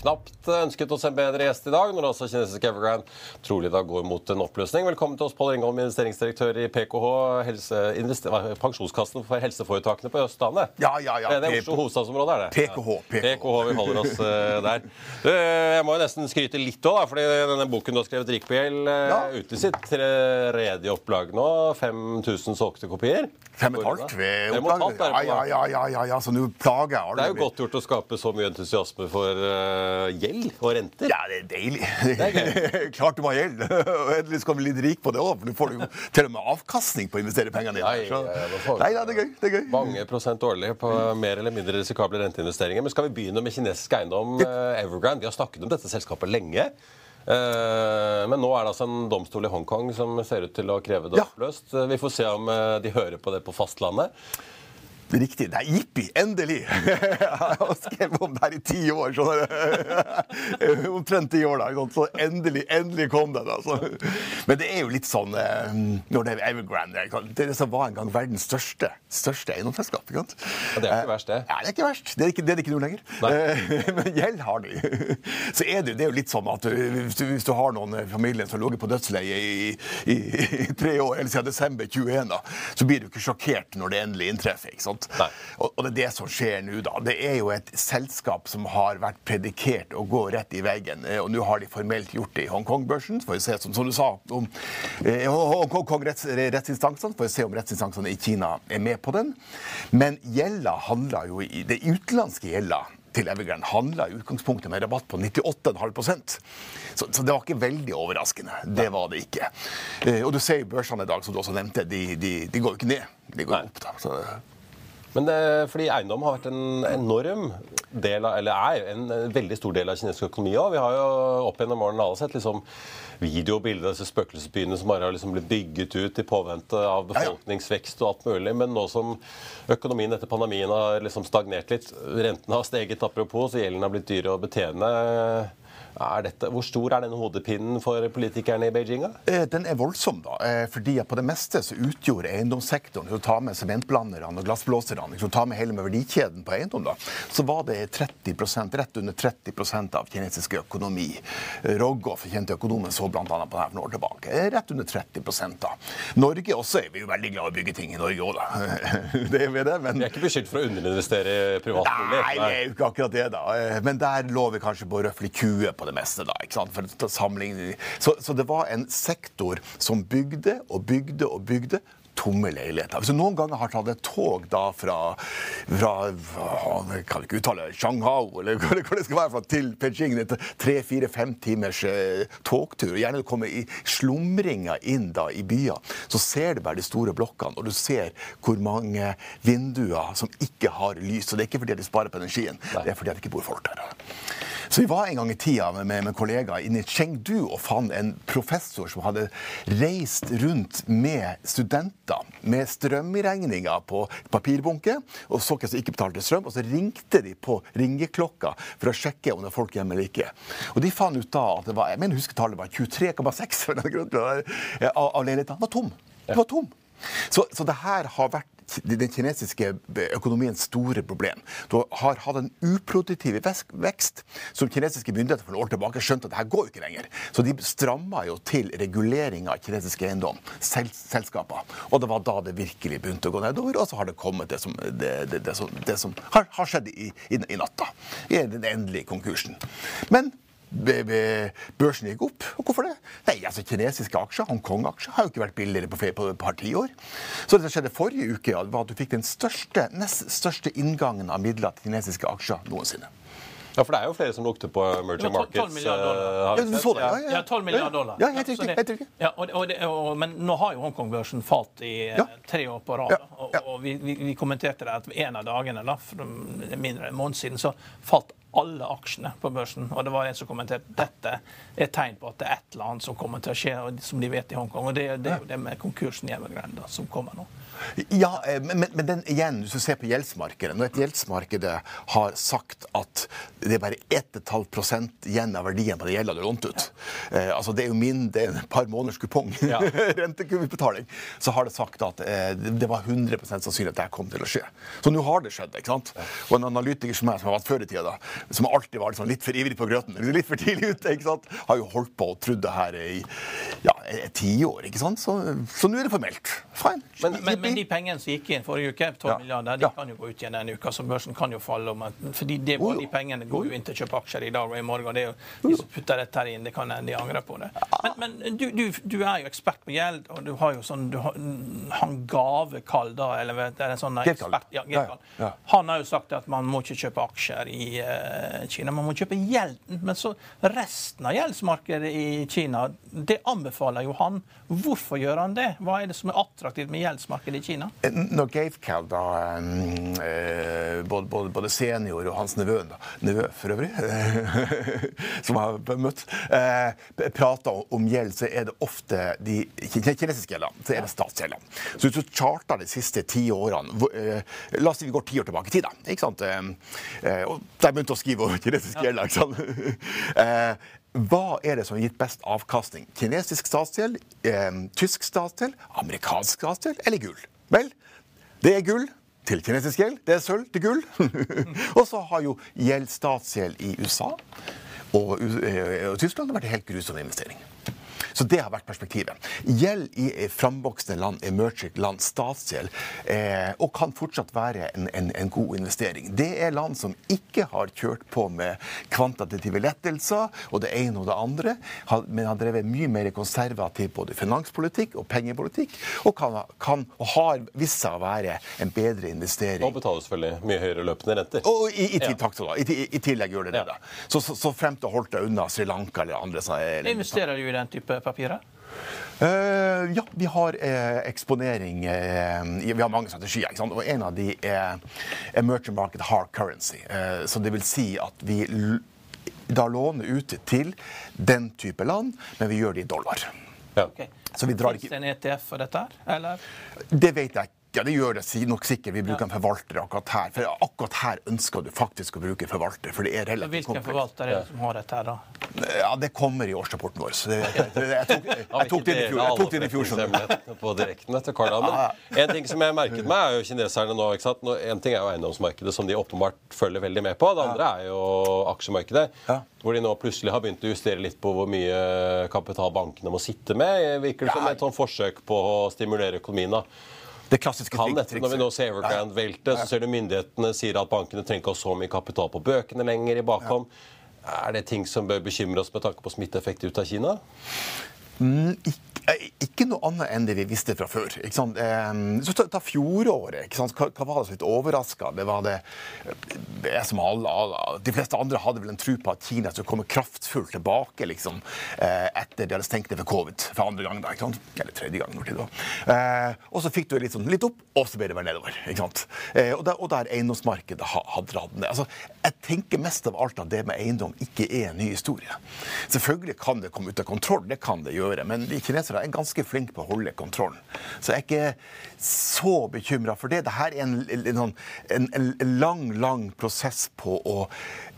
Knapt ønsket oss en bedre gjest i dag, når også kinesiske Evergrande trolig da går mot en oppløsning. Velkommen til oss, Pål Ringholm, investeringsdirektør i PKH, helse, Pensjonskassen for helseforetakene på Østlandet. Ja, ja, ja. Det er Oslo hovedstadsområde, er det? PKH, PKH. PKH, vi holder oss eh, der. Du, jeg må jo nesten skryte litt òg, fordi denne boken du har skrevet, 'Rik på gjeld', uh, Ja. ute i sitt tredje opplag nå. 5000 solgte kopier. Fem og et halvt ved er Ja, ja, ja, ja, ja, så nå plager jeg alle. Det er jo godt gjort å skape så mye entusiasme for eh, gjeld og renter. Ja, det er deilig. er Klart du må ha gjeld. Og endelig skal vi bli litt rik på det òg, for nå får du jo til og med avkastning på å investere pengene dine. Nei, ja, Nei, ja, det er gøy. Det er gøy. Mange prosent årlig på mer eller mindre risikable renteinvesteringer. Men skal vi begynne med kinesisk eiendom, eh, Evergrande? Vi har snakket om dette selskapet lenge. Eh, Men nå er det altså en domstol i Hongkong som ser ut til å kreve det oppløst. Eh, Vi får se om eh, de hører på det på fastlandet. Riktig. Nei, jippi! Endelig! Jeg har skrevet om det her i ti år. Sånn, Omtrent ti år, da. Så endelig, endelig kom den. Altså. Men det er jo litt sånn eh, Når det er Evergrande? Det som var en gang verdens største, største eiendomsselskap. Ja, det er ikke verst, det. Ja, det er ikke verst. Det er ikke, det er ikke noe lenger. Nei. Eh, Men gjeld har de. Så er det, det er jo litt sånn at hvis du, hvis du har noen i familien som har ligget på dødsleie i, i, i tre år, eller siden desember 21, da, så blir du ikke sjokkert når det endelig inntreffer. ikke sant? Nei. Og, og det er det som skjer nå, da. Det er jo et selskap som har vært predikert å gå rett i veggen, eh, og nå har de formelt gjort det i Hongkong-børsen. Får vi se, som, som du sa, om eh, Hongkong-rettsinstansene, får vi se om rettsinstansene i Kina er med på den. Men gjelda handler jo i Det utenlandske gjelda til Evergrande handla i utgangspunktet med rabatt på 98,5 så, så det var ikke veldig overraskende. Det var det ikke. Eh, og du ser jo børsene i dag, som du også nevnte, de, de, de går jo ikke ned. De går Nei. opp. da. Så, Men det, fordi eiendom har vært en enorm del av, eller er en veldig stor del av kinesisk økonomi òg. Vi har jo opp gjennom årene alle sett liksom videobilder av disse spøkelsesbyene som bare har liksom blitt bygget ut i påvente av befolkningsvekst og alt mulig. Men nå som økonomien etter pandemien har liksom stagnert litt, rentene har steget apropos, så gjelden har blitt dyr å betjene. Er dette, hvor stor er denne hodepinnen for politikerne i Beijing? da? Eh, Den er voldsom, da. eh, fordi at på det meste så utgjorde eiendomssektoren, hvis du tar med sementblanderne og glassblåserne, hvis du tar med hele med verdikjeden på eiendom, da, så var det 30% rett under 30% av kinesisk økonomi. Rogoff, kjente økonomen, så bl.a. på det her for noen år tilbake. Eh, Rett under 30 da. Norge også er vi jo veldig glad i å bygge ting i Norge òg, da. Det er vi det, men Vi er ikke beskyldt for å underinvestere i privatbolig. Nei, det er jo ikke akkurat det, da. Men der lå vi kanskje på røftlig 20 på det meste, da. ikke sant? For å. Så, så det var en sektor som bygde og bygde og bygde tomme leiligheter. Hvis du noen ganger har tatt et tog da fra, fra kan jeg kan ikke uttale Shanghai, eller hva det, skal være, til Beijing, etter er tre-fire-fem timers eh, togtur, og gjerne du kommer i slumringa inn da i byer, så ser du bare de store blokkene, og du ser hvor mange vinduer som ikke har lys. Og det er ikke fordi de sparer på energien, det er fordi det ikke bor folk der. Så vi var en gang i tida med, med, med kollegaer inne i Chengdu og fant en professor som hadde reist rundt med studenter med strømregninger på papirbunke, og så hvem som ikke betalte strøm, og så ringte de på ringeklokka for å sjekke om det er folk hjemme eller ikke. Og de fant ut da at det var jeg mener husker tallet var 23,6 for den grunnen, av, av leilighetene var tom. Det var tom. Så, så det her har vært den kinesiske økonomiens store problem. Du har hatt en uproduktiv vekst som kinesiske myndigheter for noen år tilbake skjønte at det her går ikke lenger. Så de stramma jo til regulering av kinesisk eiendom, sel selskaper. Og det var da det virkelig begynte å gå nedover, og så har det kommet det som, det, det, det som, som har, har, skjedd i, i, i natta. I den endelige konkursen. Men børsen gikk opp. Og hvorfor det? Nei, altså Kinesiske aksjer, Hongkong-aksjer, har jo ikke vært billigere på, på et par tiår. Så det som skjedde forrige uke, var at du fikk den største, nest største inngangen av midler til kinesiske aksjer noensinne. Ja, for det er jo flere som lukter på emerging markets. 12 milliarder dollar. Ja, du så det, ja, ja. ja 12 milliarder dollar. Ja, helt riktig. Helt riktig. Ja, og, og, og, men nå har jo Hongkong-børsen falt i ja. tre år på rad. Og, og vi, vi, vi, kommenterte det at en av dagene, da, for mindre enn en måned siden, så falt alle aksjene på børsen. Og det var en som kommenterte dette er et tegn på at det er et eller annet som kommer til å skje, som de vet i Hongkong. Og det, det er jo det med konkursen i Evergrande som kommer nå. Ja, eh, men, men den, igjen, hvis du ser på gjeldsmarkedet Når et gjeldsmarked har sagt at det er bare 1,5 igjen av verdien på det gjelda du lånte ut, ja. eh, altså det er jo min, det er et par måneders kupong, ja. rentekuvebetaling, så har det sagt at eh, det var 100% sannsynlig at det kom til å skje. Så nå har det skjedd. ikke sant? Og en analytiker som jeg, som har vært før i tida, som alltid var liksom litt for ivrig på grøten, litt for tidlig ute, ikke sant? har jo holdt på og trodd det her i ja, tiår. ikke sant? Så, så nå er det formelt. Fine. Men, men, men, de pengene som gikk inn forrige uke, 12 ja. milliarder, de ja. kan jo gå ut igjen denne uka, så børsen kan jo falle. om fordi det, var De pengene går jo inn til å kjøpe aksjer i dag og i morgen. det er jo De som putter dette her inn, det kan hende de angrer på det. Men, men du, du, du, er jo ekspert på gjeld, og du har jo sånn du har, Han Gavekall, da, eller vet, er det en sånn ekspert, ja, ja, Han har jo sagt at man må ikke kjøpe aksjer i uh, Kina, man må kjøpe gjeld. Men så resten av gjeldsmarkedet i Kina, det anbefaler jo han. Hvorfor gjør han det? Hva er det som er attraktivt med gjeldsmarkedet i Kina? Eh, når Gatecal, da, eh, både, både, både, senior og hans nevø, nevø for øvrig, som jeg har møtt, eh, prater om gjeld, så er det ofte de kinesiske gjeldene. Så er det statsgjeldene. Så hvis du charter de siste ti årene La oss si vi går ti år tilbake i tid, da. ikke sant? Og de begynte å skrive om kinesiske gjelder. ikke sant? Hva er det som har gitt best avkastning? Kinesisk statsgjeld, eh, tysk statsgjeld, amerikansk statsgjeld eller gull? Vel, det er gull til kinesisk gjeld. Det er sølv til gull. og så har jo gjeld statsgjeld i USA og, og, og Tyskland vært en helt grusom investering. Så det har vært perspektivet. Gjeld i framvoksende land, emerging land, statsgjeld, eh, og kan fortsatt være en, en, en, god investering. Det er land som ikke har kjørt på med kvantitative lettelser og det ene og det andre, men har drevet mye mer konservativ både finanspolitikk og pengepolitikk, og kan, kan og har vist seg å være en bedre investering. Og betaler selvfølgelig mye høyere løpende renter. Og i, i, i, takk, I, i, tillegg gjør det det. da. Så, så, så frem til å holde deg unna Sri Lanka eller andre eller, Investerer du i den type papirer? Uh, ja, vi har uh, eksponering uh, Vi har mange strategier. Og en av de er emerging market hard currency. så det vil si at vi da låner ut til den type land, men vi gjør det i dollar. Ja. Okay. Så vi drar ikke... Fins det en ETF for dette? eller? Det vet jeg ikke. Ja, det gjør det nok sikkert. Vi bruker en forvalter akkurat her. For akkurat her ønsker du faktisk å bruke forvalter. for det er relativt Hvilken kompleks. forvalter er det som har dette her, da? Ja, Det kommer i årsrapporten vår. Så det, jeg, jeg, jeg, tok, jeg, tok det i fjor. Jeg tok det i fjor på direkten etter Men en ting som jeg merket meg, er jo kineserne nå. ikke sant? En ting er jo eiendomsmarkedet, som de åpenbart følger veldig med på. Det andre er jo aksjemarkedet. Hvor de nå plutselig har begynt å justere litt på hvor mye kapital bankene må sitte med. Virker det som et sånn forsøk på å stimulere økonomien. da det klassiske kan dette, Når vi nå ser Evergrande velte, så ser du myndighetene sier at bankene trenger ikke ha så mye kapital på bøkene lenger i bakhånd. Er det ting som bør bekymre oss med tanke på smitteeffekt ut av Kina? Mm, ikke Ikke noe annet enn det vi visste fra før. Eh, Så ta, ta fjoråret. Hva, hva var det som litt overraska? Det var det, det som alle, alle De fleste andre hadde vel en tro på at Kina skulle komme kraftfullt tilbake liksom, eh, etter de hadde stengt ned for covid for andre gang. Da? Eller tredje gang. det var. Eh, og så fikk du litt, sånn, litt opp, og så ble det bare nedover. Eh, og, der, og der eiendomsmarkedet har dratt ned. Altså, jeg tenker mest av alt at det med eiendom ikke er en ny historie. Selvfølgelig kan det komme ut av kontroll, det kan det gjøre, men de kinesere er ganske flinke på å holde kontrollen. Så jeg er ikke så bekymra for det. Dette er en, en, sånn- en, en lang, lang prosess på å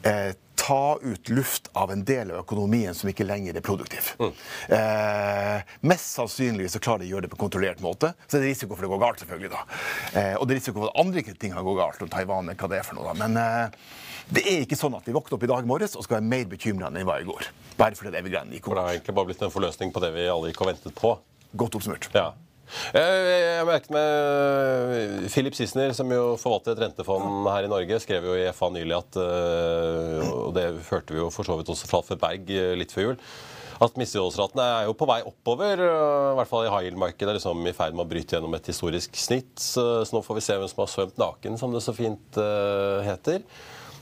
eh, ta ut luft av en del av økonomien som ikke lenger er produktiv. Eh, mest sannsynlig så klarer de å gjøre det på kontrollert måte. Så det er risiko for det går galt, selvfølgelig. da. Eh, og det er risiko for at andre ting har gått galt, om Taiwan er hva det er for noe. da. Men eh, det er ikke sånn at vi våkner opp i dag morges og skal være mer bekymra enn vi var i går. Bare fordi det er greiene gikk For det har egentlig bare blitt en forløsning på det vi alle gikk og ventet på. Godt oppsummert. Ja. Jeg, jeg merket med Philip Sissener, som jo forvalter et rentefond her i Norge, skrev jo i FA nylig at øh, Og det hørte vi jo for så vidt også fra Alfred Berg øh, litt før jul. At misligholdsratene er jo på vei oppover, i hvert fall i high yield-markedet. Liksom i ferd med å bryte gjennom et historisk snitt. Så, nå får vi se hvem som har svømt naken, som det så fint heter.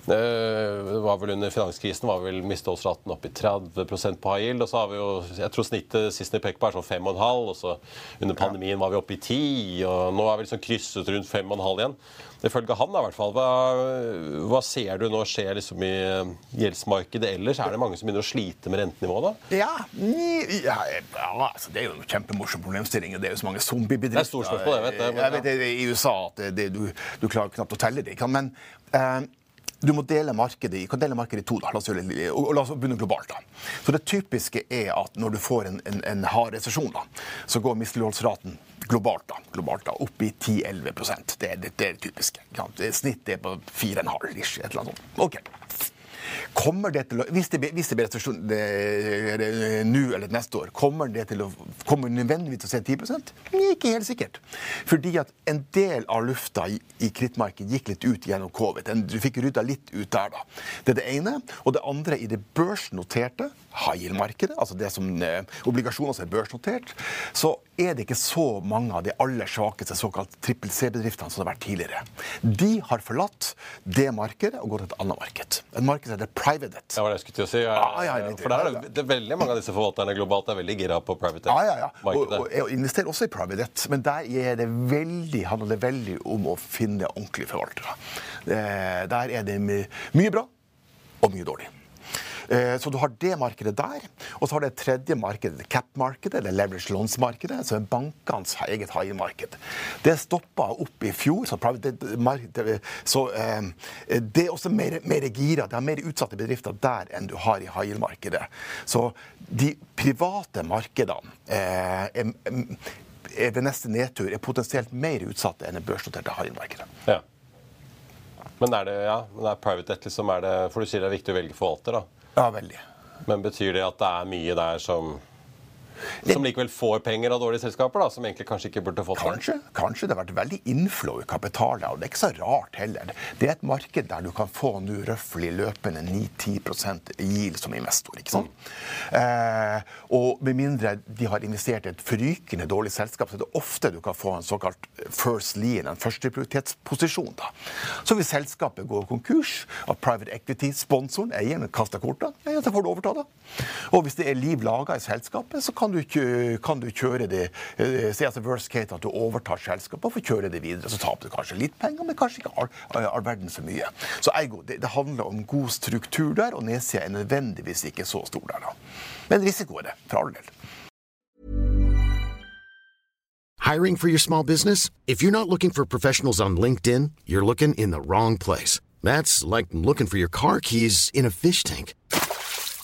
Eh, Det var vel Under finanskrisen var vel misligholdsraten oppe i 30% på high yield. og så har vi jo, jeg tror Snittet sist jeg pekte på er sånn 5,5. og så Under pandemien var vi oppe i 10, og nå er vi liksom krysset rundt 5,5 igjen. Ifølge han, da, i hvert fall. Hva, hva ser du nå skjer liksom i gjeldsmarkedet ellers? Er det mange som begynner å slite med rentenivået? da? Ja, ja, ja altså, Det er jo en kjempemorsom problemstilling. Det er jo så mange zombiebedrifter. Det er stort spørsmål, jeg vet det, men Jeg vet det i USA at det, du, du klarer knapt å telle det. Men eh, du må dele markedet i, kan dele markedet i to. da, La oss, gjøre det, og, og la oss begynne globalt. da. Så Det typiske er at når du får en, en, en hard resesjon, så går misligholdsraten globalt da, globalt da, opp i 10-11 det, det, det er det typiske. Snittet er på 4,5 ish, et eller annet sånt. Ok. Kommer det til å, Hvis det, hvis det blir resesjon det- nå eller neste år, kommer det til å kommer nødvendigvis til å se 10% Nei, Ikke helt sikkert. Fordi at en del av lufta i, i krittmarkedet gikk litt ut gjennom covid. Du fikk rydda litt ut der, da. Det er det ene. Og det andre i det børsnoterte high yield-markedet, altså det som eh, obligasjoner som er børsnotert, så er det ikke så mange av de aller svakeste såkalt trippel C-bedriftene som det har vært tidligere. De har forlatt det markedet og gått til et annet marked. Et marked som heter private debt. Var det jeg skulle til å si. Ja, ja, det- For der er det, veldig mange av disse forvalterne globalt er veldig gira på private Ja, ja, ja. Og, og investerer også i private debt, men der er det veldig, handler det veldig om å finne ordentlige forvaltere. Eh, Der er det mye bra og mye dårlig. Eh, Så du har det markedet der, og så har du et tredje markedet, cap-markedet, eller leverage loans-markedet, som er bankenes eget high-marked. Det stoppa opp i fjor, så, det- så eh, det er også mer, mer gira. Det er mer utsatte bedrifter der enn du har i high-yield-markedet. Så de private markedene eh, er, ved neste nedtur er potensielt mer utsatte enn det børsnoterte high-yield-markedet. Ja. Men er det ja, men er private debt liksom er det, For du sier det er viktig å velge forvalter, da. Ja, veldig. Men betyr det at det er mye der som som likevel får penger av dårlige selskaper, da, som egentlig kanskje ikke burde fått det? Kanskje, kanskje det har vært veldig inflow i kapitalet, og det er ikke så rart heller. Det er et marked der du kan få nå røftlig løpende 9-10% yield som investor. ikke sant? Eh, og med mindre de har investert i et forrykende dårlig selskap, så er det ofte du kan få en såkalt first lien, en førsteprioritetsposisjon. da. Så hvis selskapet går konkurs, at private equity-sponsoren, eieren, kaster kortene, ja, så får du overta det. Og hvis det er liv laga i selskapet, så kan du, kan du kjøre det eh, Se altså worst case at du overtar selskapet og får kjøre det videre. Så taper du kanskje litt penger, men kanskje ikke all, all verden så mye. Så ergo, det, det handler om god struktur der, og nedsida er nødvendigvis ikke så stor der. da. Men risiko er det, for all del. Hiring for your small business? If you're not looking for professionals on LinkedIn, you're looking in the wrong place. That's like looking for your car keys in a fish tank.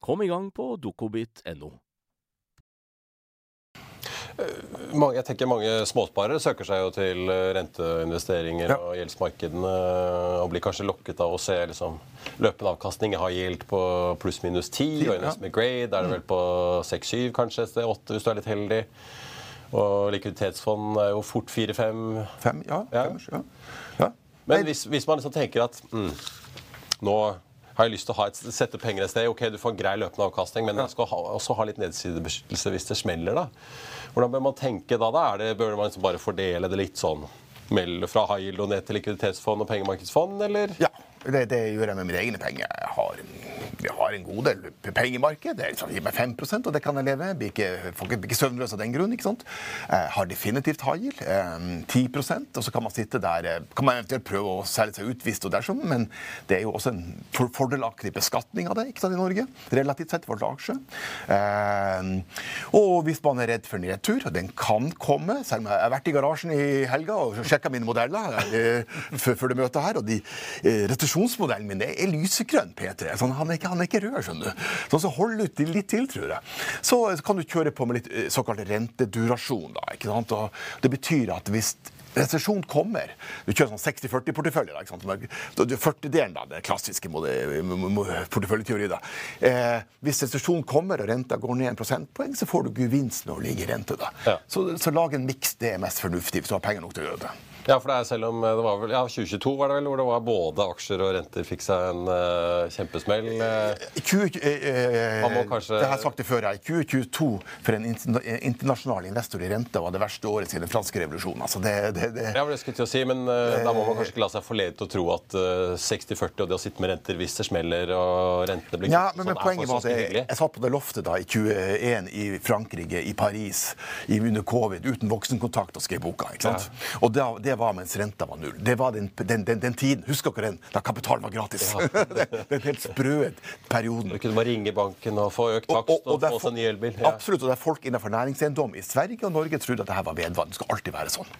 Kom i gang på dokobit.no. Mange, jeg tenker mange småsparere søker seg jo til eh, renteinvesteringer Ja. og gjeldsmarkedene og blir kanskje lokket av å se liksom, løpende avkastning. Jeg har gjeldt på pluss-minus 10, og ja. investment grade er det vel på 6-7, kanskje et sted 8 hvis du er litt heldig. Og likviditetsfond er jo fort 4-5. Fem, ja. Ja. ja. ja. Men hvis, hvis man liksom tenker at mm, nå har jeg lyst til å et, sette penger et sted. Ok, du får en grei løpende avkastning, men jeg skal ha, også ha litt nedsidebeskyttelse hvis det smeller. da. Hvordan bør man tenke da? da? Er det, bør man liksom bare fordele det litt sånn melde fra high yield og ned til likviditetsfond og pengemarkedsfond, eller? Ja, det, det gjør jeg med mine egne penger. Jeg har, jeg har en god del penger i markedet. Det liksom, gir meg 5% og det kan jeg leve. Blir ikke, får ikke, søvnløs av den grunn. ikke sant? Eh, har definitivt high yield. Eh, 10 og så kan man sitte der eh, kan man eventuelt prøve å selge seg ut hvis og dersom, men det er jo også en for, fordelaktig beskatning av det ikke sant, i Norge, relativt sett for aksje. Eh, og hvis man er redd for nedtur, og den kan komme Selv om jeg har vært i garasjen i helga og sjekka mine modeller eh, før, før det møtet her, og de eh, min er lysegrønn P3. Sånn, han, er ikke, han er ikke rød, skjønner du. Så hold ut litt til, tror jeg. Så, kan du kjøre på med litt eh, såkalt rentedurasjon. Da, ikke sant? Og det betyr at hvis resesjon kommer Du kjører sånn 60-40-porteføljer. ikke sant? Da- da- 40-delen, da, det klassiske porteføljeteori. Eh, hvis resesjon kommer og renta går ned en prosentpoeng, så får du gevinst med å ligge i rente. Ja. Så, så lag en miks. Det er mest fornuftig hvis du har penger nok til å gjøre det. Ja, for det er selv om det var vel, ja, 2022 var det vel, hvor det var både aksjer og renter fikk seg en uh, kjempesmell. eh. 20, eh, eh, kanskje- Det har jeg sagt det før. Jeg. 2022 for en internasjonal investor i rente var det verste året siden den franske revolusjonen. Altså det, det, det, Ja, det skulle jeg si, men uh, da må man kanskje ikke la seg forlede til å tro at eh, 60-40 og det å sitte med renter hvis det smeller og rentene blir Ja, men, men sånn, poenget var at jeg, jeg satt på det loftet da i 21 i Frankrike, i Paris, i, under covid, uten voksenkontakt og skrev boka. ikke sant? Og det, det var mens renta var null. Det var den, den, den, den tiden. Husker dere den? Da kapitalen var gratis. Ja. den helt sprø perioden. Du kunne bare ringe banken og få økt Og- takst og, det er få fol- seg ny elbil. Ja. Absolutt, og det er folk innenfor næringseiendom i Sverige og Norge trodde at dette var vedvarende. Det skal alltid være sånn.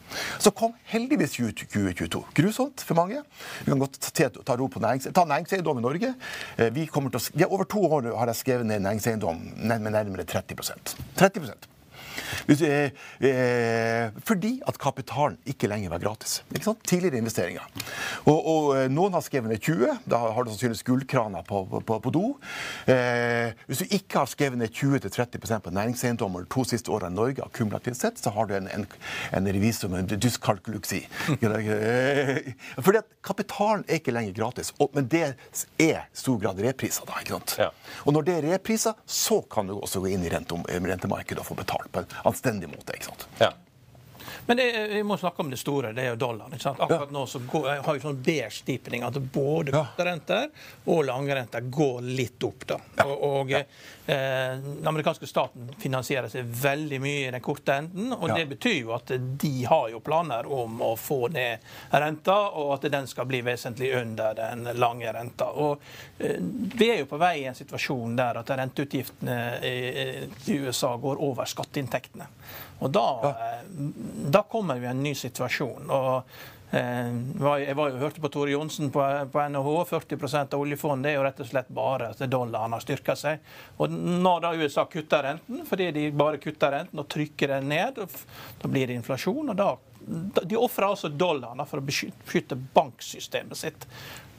Så kom heldigvis 20 2022. Grusomt for mange. Vi kan godt ta, ro på nærings, ta næringseiendom i Norge. Eh, Vi kommer til å, vi over to år nå har jeg skrevet ned næringseiendom med nærmere 30% 30 hvis, eh, eh, fordi at kapitalen ikke lenger var gratis. Ikke sant? Tidligere investeringer. Og, og eh, noen har skrevet ned 20. Da har du sannsynligvis gullkraner på, på, på, på do. Eh, hvis du ikke har skrevet ned 20-30% på næringseiendommer de to siste årene i Norge, akkumulativt sett, så har du en, en, en revisor med en dyskalkuluksi. Eh, fordi at kapitalen er ikke lenger gratis. Og, men det er i stor grad repriser. da, ikke sant? Ja. Og når det er repriser, så kan du også gå inn i rentemarkedet og få betalt på en anstendig måte. ikke sant? Ja. Men vi må snakke om det store, det er jo dollaren. Akkurat nå så går, har vi sånn beige-stipning at både Ja. korte renter og langrenter går litt opp. da. Og, og eh, Den amerikanske staten finansierer seg veldig mye i den korte enden. og Ja. Det betyr jo at de har jo planer om å få ned renta, og at den skal bli vesentlig under den lange renta. Og eh, Vi er jo på vei i en situasjon der at renteutgiftene i, i USA går over skatteinntektene. Og da, eh, da kommer vi i en ny situasjon. og eh, Jeg var jo, hørte på Tore Johnsen på, på NHH. 40% av oljefondet er jo rett og slett bare at dollaren har styrka seg. Og når da USA kutter renten, fordi de bare kutter renten og trykker den ned, da blir det inflasjon. og da De ofrer altså dollarene for å beskytte banksystemet sitt.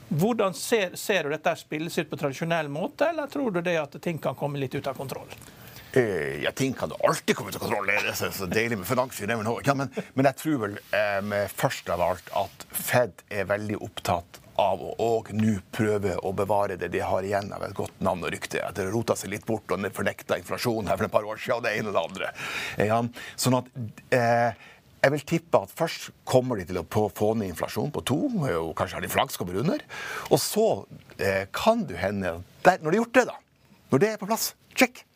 Hvordan ser, ser du dette spilles ut på tradisjonell måte, eller tror du det at ting kan komme litt ut av kontroll? Eh, ja, ting kan alltid komme ut av kontroll. Det er så, så deilig med finans. you never know. Ja, men, men jeg tror vel eh, først av alt at Fed er veldig opptatt av å og nå prøve å bevare det de har igjen av et godt navn og rykte. Etter å rota seg litt bort og fornekta inflasjon her for et par år siden, og det ene og det andre. Ja, sånn at eh, jeg vil tippe at først kommer de til å få ned inflasjon på to, og kanskje har de flaks kommer under. Og så eh, kan du hende der, Når de har gjort det, da, når det er på plass, check,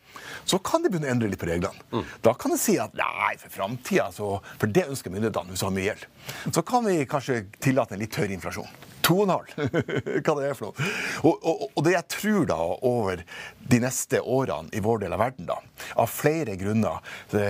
så kan de begynne å endre litt på reglene. Mm. Da kan de si at nei, for framtida, for det ønsker myndighetene hvis du har mye gjeld, så kan vi kanskje tillate en litt høyere inflasjon. 2,5. Hva det er for noe. Og, og, og, det jeg tror da over de neste årene i vår del av verden, da, av flere grunner det,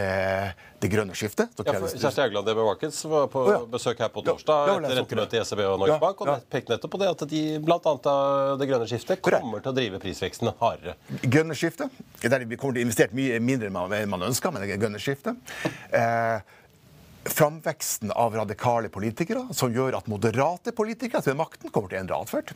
det grønne skiftet ja, Kjersti Haugland DB Markets var på oh, ja. besøk her på torsdag ja, etter rentemøtet i ECB og Norges Bank, og pekte nettopp på det at de bl.a. det grønne skiftet kommer til å drive prisveksten hardere. Grønne skiftet, der vi kommer til å investere mye mindre enn man ønsker, men det grønne skiftet. Eh, framveksten av radikale politikere, som gjør at moderate politikere ved makten kommer til å endre atferd.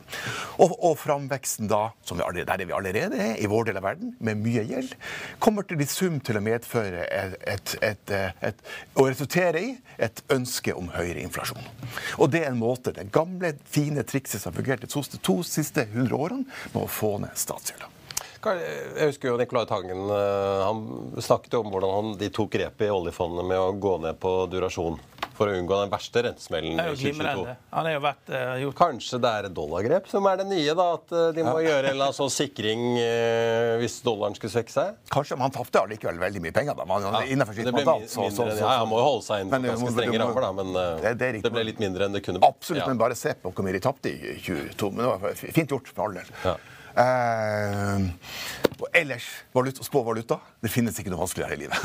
Og, og framveksten da, som vi allerede, der vi allerede er i vår del av verden, med mye gjeld, kommer til i sum til å medføre et, et, et, å resultere i et ønske om høyere inflasjon. Og det er en måte, det gamle, fine trikset som har fungert de to, siste hundre årene, med å få ned statsgjelda. Jeg husker jo Nicolai Tangen eh, han snakket om hvordan han, de tok grepet i oljefondet med å gå ned på durasjon for å unngå den verste rentesmellen i 2022. Han er jo vært, uh, gjort... Kanskje det er et dollargrep som er det nye? da, At uh, de må ja. gjøre en sånn sikring uh, hvis dollaren skulle svekke seg? Kanskje, men han tapte allikevel veldig mye penger. da. Man, ja. innenfor sitt mandat. Så, så, så, ja, Han må jo holde seg innenfor ganske strenge rammer, da, men det, det, det, ble litt mindre enn det kunne blitt. Absolutt, men bare se på hvor mye de tapte i 2022. Men det var fint gjort for all del. Eh, og ellers valuta, spåvaluta. Det finnes ikke noe vanskeligere i livet.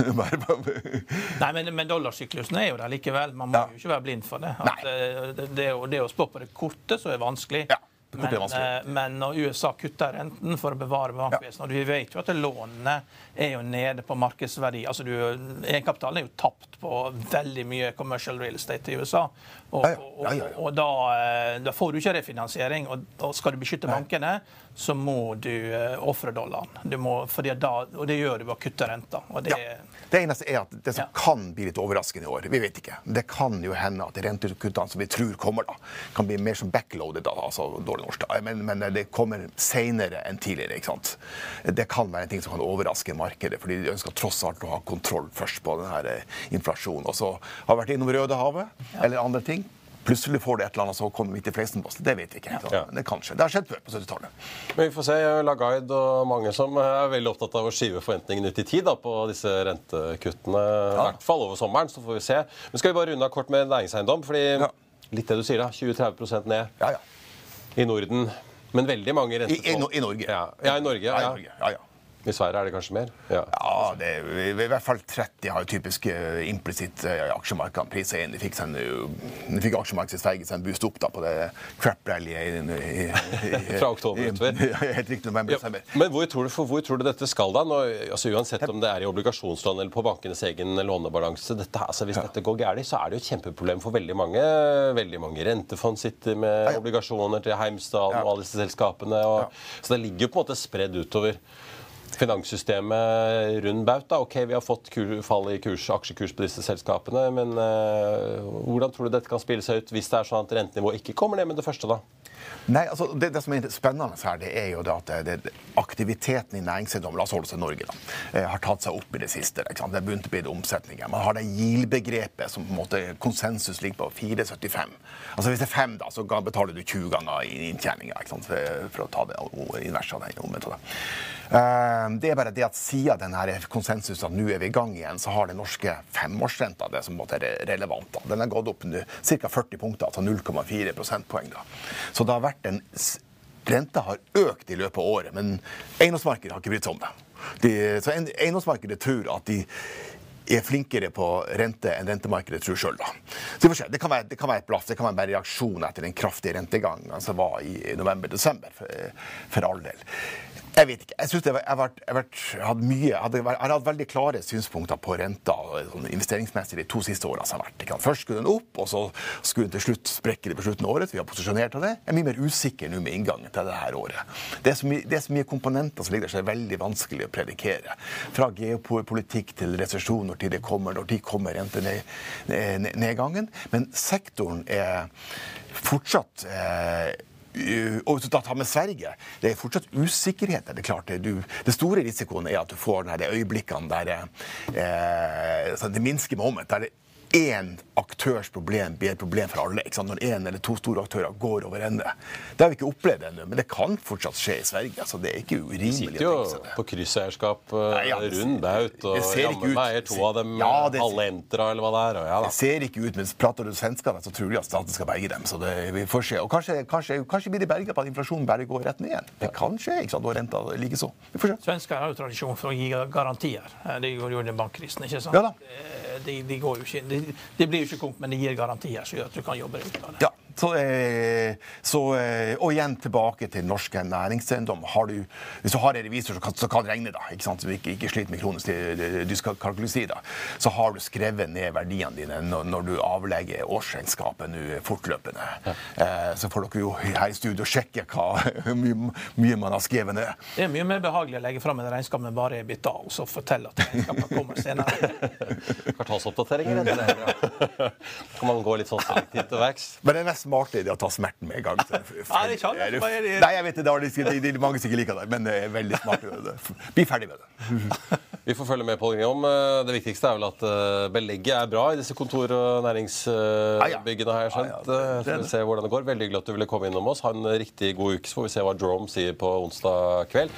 Nei, men, men dollarsyklusen er jo der likevel. Man må ja. jo ikke være blind for det. At, eh, det, det, det, å spå på det korte så er vanskelig. Ja. Men, eh, men, når USA kutter renten for å bevare bankvesenet og Vi vet jo at lånene er jo nede på markedsverdi. altså Egenkapitalen er jo tapt på veldig mye commercial real estate i USA. Og, og, og da, eh, da, får du ikke refinansiering. Og, og skal du beskytte bankene, så må du uh, ofre dollaren. Du må, da, og det gjør du ved å kutte renta. Det, ja. det, eneste er at det som ja. kan bli litt overraskende i år, vi vet ikke. Det kan jo hende at rentekuttene som vi tror kommer, da, kan bli mer som backloaded. Da, altså dårlig norsk, da. Men, men, det kommer senere enn tidligere. ikke sant? Det kan være en ting som kan overraske markedet, fordi de ønsker tross alt å ha kontroll først på denne eh, inflasjonen. Og så har vært innom Rødehavet ja. eller andre ting. Plutselig får det et eller annet, så kommer midt i fleisen på oss. Det vet vi ikke. Ja. Det kan skje. Det har skjedd før på 70-tallet. Men vi får se. Laguide og mange som er veldig opptatt av å skyve forventningene ut i tid da, på disse rentekuttene. Ja. I hvert fall over sommeren, så får vi se. Men skal vi bare runde av kort med næringseiendom? fordi ja. litt det du sier, da. 20-30 ned ja, ja. I Norden. Men veldig mange rentefond. I, i, i Norge. Ja, i Norge. Ja, i Norge. ja, ja. I Sverige er det kanskje mer? Ja, ja det er, i hvert fall 30 har typisk uh, implisitt uh, aksjemarkedene prisa inn. De fikk, sen, uh, fikk aksjemarkedet i Sverige en boost opp da, på det crap-rallyet Fra oktober utover? Helt riktig, november, ja, Men hvor tror, du, hvor tror, du, dette skal, da? Når, altså, uansett om det er i obligasjonslån eller på bankenes egen lånebalanse. Dette, altså, hvis ja. dette går galt, så er det jo et kjempeproblem for veldig mange. Veldig mange rentefond sitter med obligasjoner til Heimsdal og alle disse selskapene. Og, så det ligger jo på en måte spredd utover finanssystemet rund bauta. Ok, vi har fått fall i kurs, aksjekurs på disse selskapene, men uh, hvordan tror du dette kan spille seg ut hvis det er sånn at rentenivået ikke kommer ned med det første? da? Nei, altså det, det, som er spennende her, det er jo det at det, det, aktiviteten i næringseiendom la oss holde oss i Norge, da, eh, har tatt seg opp i det siste. Det har begynt å bli omsetninger. Man har det GIL-begrepet som på en måte konsensus ligger på 4,75. Altså Hvis det er 5, da, så betaler du 20 ganger i inntjeninga for, å ta det inverset av den Eh, det er bare det at siden denne konsensusen at nå er vi i gang igjen, så har den norske femårsrenta det som måtte er relevant. Da. Den har gått opp ca. 40 punkter, altså 0,4 prosentpoeng. Da. Så det har vært en Renta har økt i løpet av året, men eiendomsmarkedet har ikke brydd seg om det. De, så eiendomsmarkedet tror at de er flinkere på rente enn rentemarkedet tror sjøl. Det, det, kan være, det kan være et blaff, det kan være en reaksjon etter den kraftige rentegangen som var i november-desember, for, for all del. Jeg vet ikke. Jeg synes jeg, jeg, hadde mye, hadde, hadde hatt veldig klare synspunkter på renta sånn investeringsmessig de to siste årene. som har vært. Først skulle den opp, og så skulle den til slutt sprekke det på slutten av året. Vi har posisjonert av det. Jeg er mye mer usikker nå med inngangen til dette året. Det er, så mye, er så mye komponenter som ligger der som er veldig vanskelig å predikere. Fra geopolitikk til resesjon, når tid det kommer, når tid kommer rentenedgangen. Men sektoren er fortsatt eh, og hvis du tar med Sverige, det er fortsatt usikkerhet. Det klart. Du, det store risikoen er at du får de øyeblikkene der eh, det minske moment, der det én aktørs problem blir et problem for alle. Når én eller to store aktører går over ende. Det har vi ikke opplevd ennå, men det kan fortsatt skje i Sverige. Altså, det er ikke urimelig. Vi sitter jo på krysseierskap uh, ja, rund baut, og jammen meg to av dem ja, det, alle Entra, eller hva det er. Og, ja, det ser ikke ut, men prater du svenskene, så tror de at staten skal berge dem. Så det, vi får se. Og kanskje, kanskje, kanskje blir de berga på at inflasjonen bare går rett ned igjen. Det kan skje, ikke sant? og renta likeså. Vi får se. Svensker har jo tradisjon for å gi garantier. Det gjorde jo under bankkrisen, ikke sant? Ja, da de, de, går jo ikke, de, de blir jo ikke konk, men de gir garantier som gjør at du kan jobbe deg ut av det. Ja. Så, eh, så, eh, og igjen tilbake til norske næringseiendom. Hvis du har en revisor som kan, som kan regne, da, ikke sant? ikke, ikke sliter med kronisk dyskalkuli, da, så har du skrevet ned verdiene dine når, når du avlegger årsregnskapet nå fortløpende. Ja. Eh, så får dere jo her i studio sjekke hvor mye, mye, man har skrevet ned. Det er mye mer behagelig å legge fram et regnskap med bare EBITDA og så fortelle at regnskapet kommer senere. Kvartalsoppdateringer, det Kan man gå litt sånn selektivt til verks? Det er smarte idé å ta smerten med en gang. Nei, det Nei, jeg vet det, det er mange som ikke liker det, men det er veldig smart. Bli ferdig med det. Vi får følge med på det. Om. Eh, det viktigste er vel at eh, belegget er bra i disse kontor- og næringsbyggene, har jeg skjønt. Så får vi se hvordan det går. Veldig hyggelig at du ville komme innom oss. Ha en riktig god uke, så får vi se hva Drome sier på onsdag kveld.